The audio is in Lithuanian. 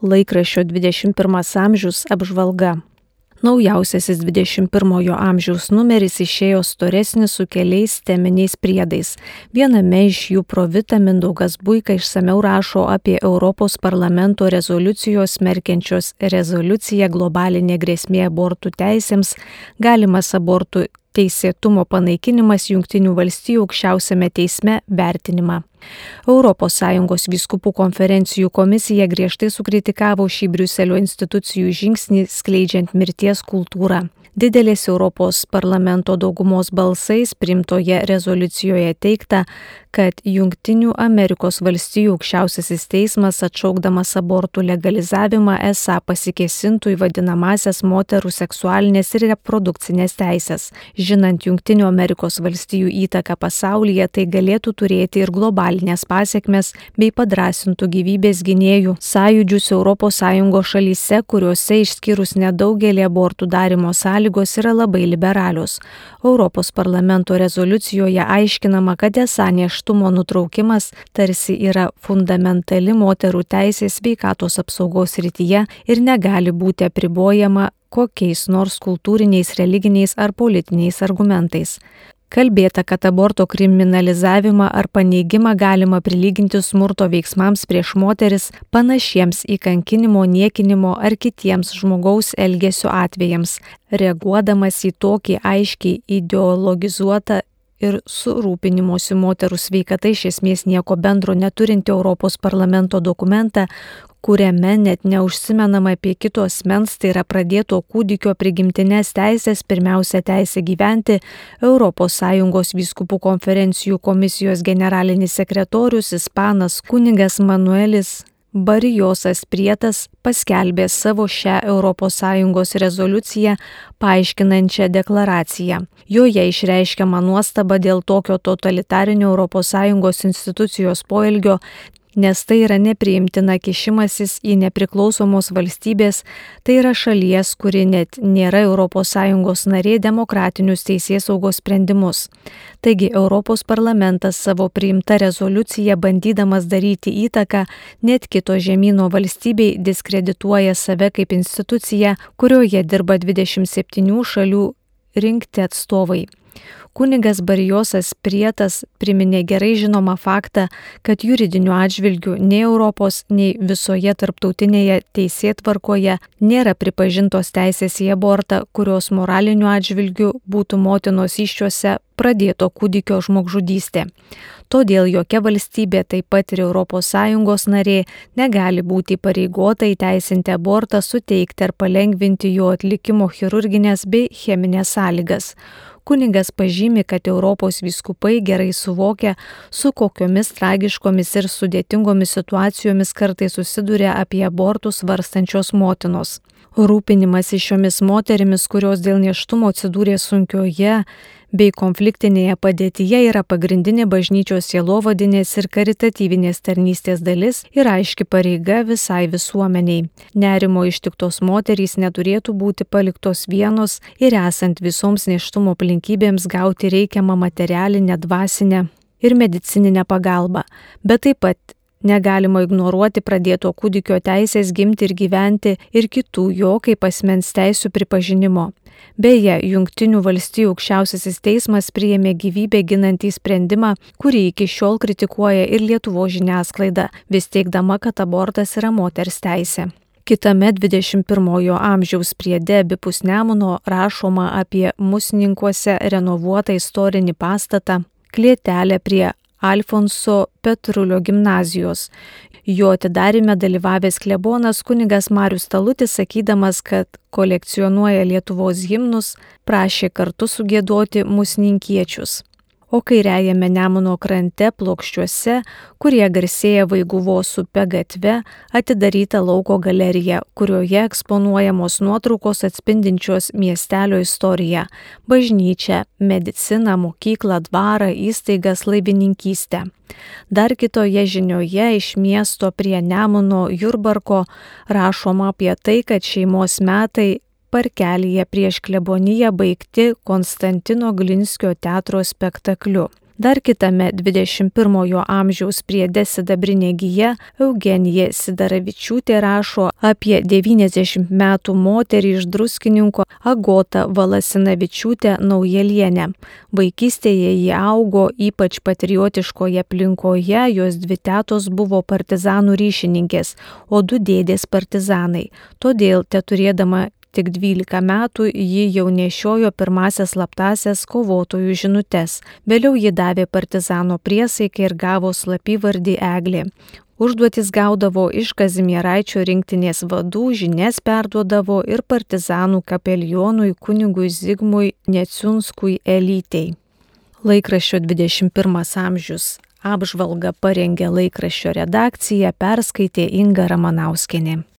Laikraščio 21 amžius apžvalga. Naujausiasis 21-ojo amžiaus numeris išėjo storesnis su keliais teminiais priedais. Viename iš jų provita Mindaugas Buika išsameu rašo apie Europos parlamento rezoliucijos smerkiančios rezoliuciją globalinė grėsmė abortų teisėms, galimas abortų teisėtumo panaikinimas Junktinių valstijų aukščiausiame teisme vertinimą. ES vyskupų konferencijų komisija griežtai sukritikavo šį Briuselio institucijų žingsnį skleidžiant mirties kultūrą. Didelės Europos parlamento daugumos balsais primtoje rezoliucijoje teikta, kad Junktinių Amerikos valstijų aukščiausiasis teismas atšaukdamas abortų legalizavimą esą pasikesintų į vadinamasias moterų seksualinės ir reprodukcinės teisės. Žinant Junktinių Amerikos valstijų įtaką pasaulyje, tai galėtų turėti ir globalinės pasiekmes bei padrasintų gyvybės gynėjų sąjūdžius ES šalyse, kuriuose išskyrus nedaugelį abortų darimo sąlygos yra labai liberalios. Europos parlamento rezoliucijoje aiškinama, kad esą neš neštumo nutraukimas tarsi yra fundamentali moterų teisės sveikatos apsaugos rytyje ir negali būti apribojama kokiais nors kultūriniais, religiniais ar politiniais argumentais. Kalbėta, kad aborto kriminalizavimą ar paneigimą galima prilyginti smurto veiksmams prieš moteris panašiems į kankinimo, niekinimo ar kitiems žmogaus elgesio atvejams, reaguodamas į tokį aiškiai ideologizuotą ir su rūpinimuosi moterų sveikata iš esmės nieko bendro neturinti Europos parlamento dokumentą, kuriame net neužsimenama apie kitos mens, tai yra pradėto kūdikio prigimtinės teisės, pirmiausia teisė gyventi, ES vyskupų konferencijų komisijos generalinis sekretorius, ispanas kunigas Manuelis Barijosas Prietas paskelbė savo šią ES rezoliuciją paaiškinančią deklaraciją. Joje išreiškiama nuostaba dėl tokio totalitarinio ES institucijos poelgio, nes tai yra nepriimtina kišimasis į nepriklausomos valstybės, tai yra šalies, kuri net nėra ES narė demokratinius teisės saugos sprendimus. Taigi Europos parlamentas savo priimta rezoliucija bandydamas daryti įtaką net kito žemynų valstybei diskredituoja save kaip instituciją, kurioje dirba 27 šalių rinkti atstovai. Kunigas Barijosas Prietas priminė gerai žinomą faktą, kad juridiniu atžvilgiu nei Europos, nei visoje tarptautinėje teisėtvarkoje nėra pripažintos teisės į abortą, kurios moraliniu atžvilgiu būtų motinos iščiuose pradėto kūdikio žmogžudystė. Todėl jokia valstybė, taip pat ir ES narė, negali būti pareigota įteisinti abortą, suteikti ar palengvinti jo atlikimo chirurginės bei cheminės sąlygas. Kuningas pažymi, kad Europos viskupai gerai suvokia, su kokiomis tragiškomis ir sudėtingomis situacijomis kartai susiduria apie abortus varstančios motinos. Rūpinimas šiomis moterimis, kurios dėl neštumo atsidūrė sunkioje bei konfliktinėje padėtyje yra pagrindinė bažnyčios sielovadinės ir karitatyvinės tarnystės dalis ir aiški pareiga visai visuomeniai. Nerimo ištiktos moterys neturėtų būti paliktos vienos ir esant visoms neštumo aplinkybėms gauti reikiamą materialinę, dvasinę ir medicininę pagalbą, bet taip pat Negalima ignoruoti pradėto kūdikio teisės gimti ir gyventi ir kitų jo kaip asmens teisų pripažinimo. Beje, Junktinių valstijų aukščiausiasis teismas priėmė gyvybę ginantį sprendimą, kurį iki šiol kritikuoja ir Lietuvo žiniasklaida, vis teikdama, kad abortas yra moters teisė. Kitame 21-ojo amžiaus priede abipus Nemuno rašoma apie musninkuose renovuotą istorinį pastatą, klėtelę prie Alfonso Petrulio gimnazijos. Jo atidarime dalyvavęs klebonas kunigas Marius Talutis, sakydamas, kad kolekcionuoja Lietuvos himnus, prašė kartu sugėdoti musninkiečius o kairiajame Nemuno krante plokščiuose, kurie garsėja Vaiguvos upe gatve, atidaryta lauko galerija, kurioje eksponuojamos nuotraukos atspindinčios miestelio istoriją - bažnyčią, mediciną, mokyklą, dvarą, įstaigas, laivininkystę. Dar kitoje žinioje iš miesto prie Nemuno Jurbarko rašoma apie tai, kad šeimos metai parkelyje prieš kleboniją baigti Konstantino Glinskio teatro spektakliu. Dar kitame 21-ojo amžiaus priede sidabrinė gyja Eugenija Sidaravičiūtė rašo apie 90 metų moterį iš druskininko Agotą Valasinavičiūtę Naujelienę. Vaikystėje jie augo ypač patriotiškoje aplinkoje, jos dvi tėtos buvo partizanų ryšininkės, o du dėdės partizanai. Todėl, te turėdama tik 12 metų ji jau nešiojo pirmasias slaptasias kovotojų žinutes. Vėliau ji davė partizano priesaiką ir gavo slapyvardį Eglė. Užduotis gaudavo iš Kazimieraičio rinktinės vadų, žinias perduodavo ir partizanų kapelionui kunigui Zigmui Neciunskui Elytei. Laikraščio 21 amžius apžvalgą parengė laikraščio redakcija, perskaitė Inga Ramanauskinė.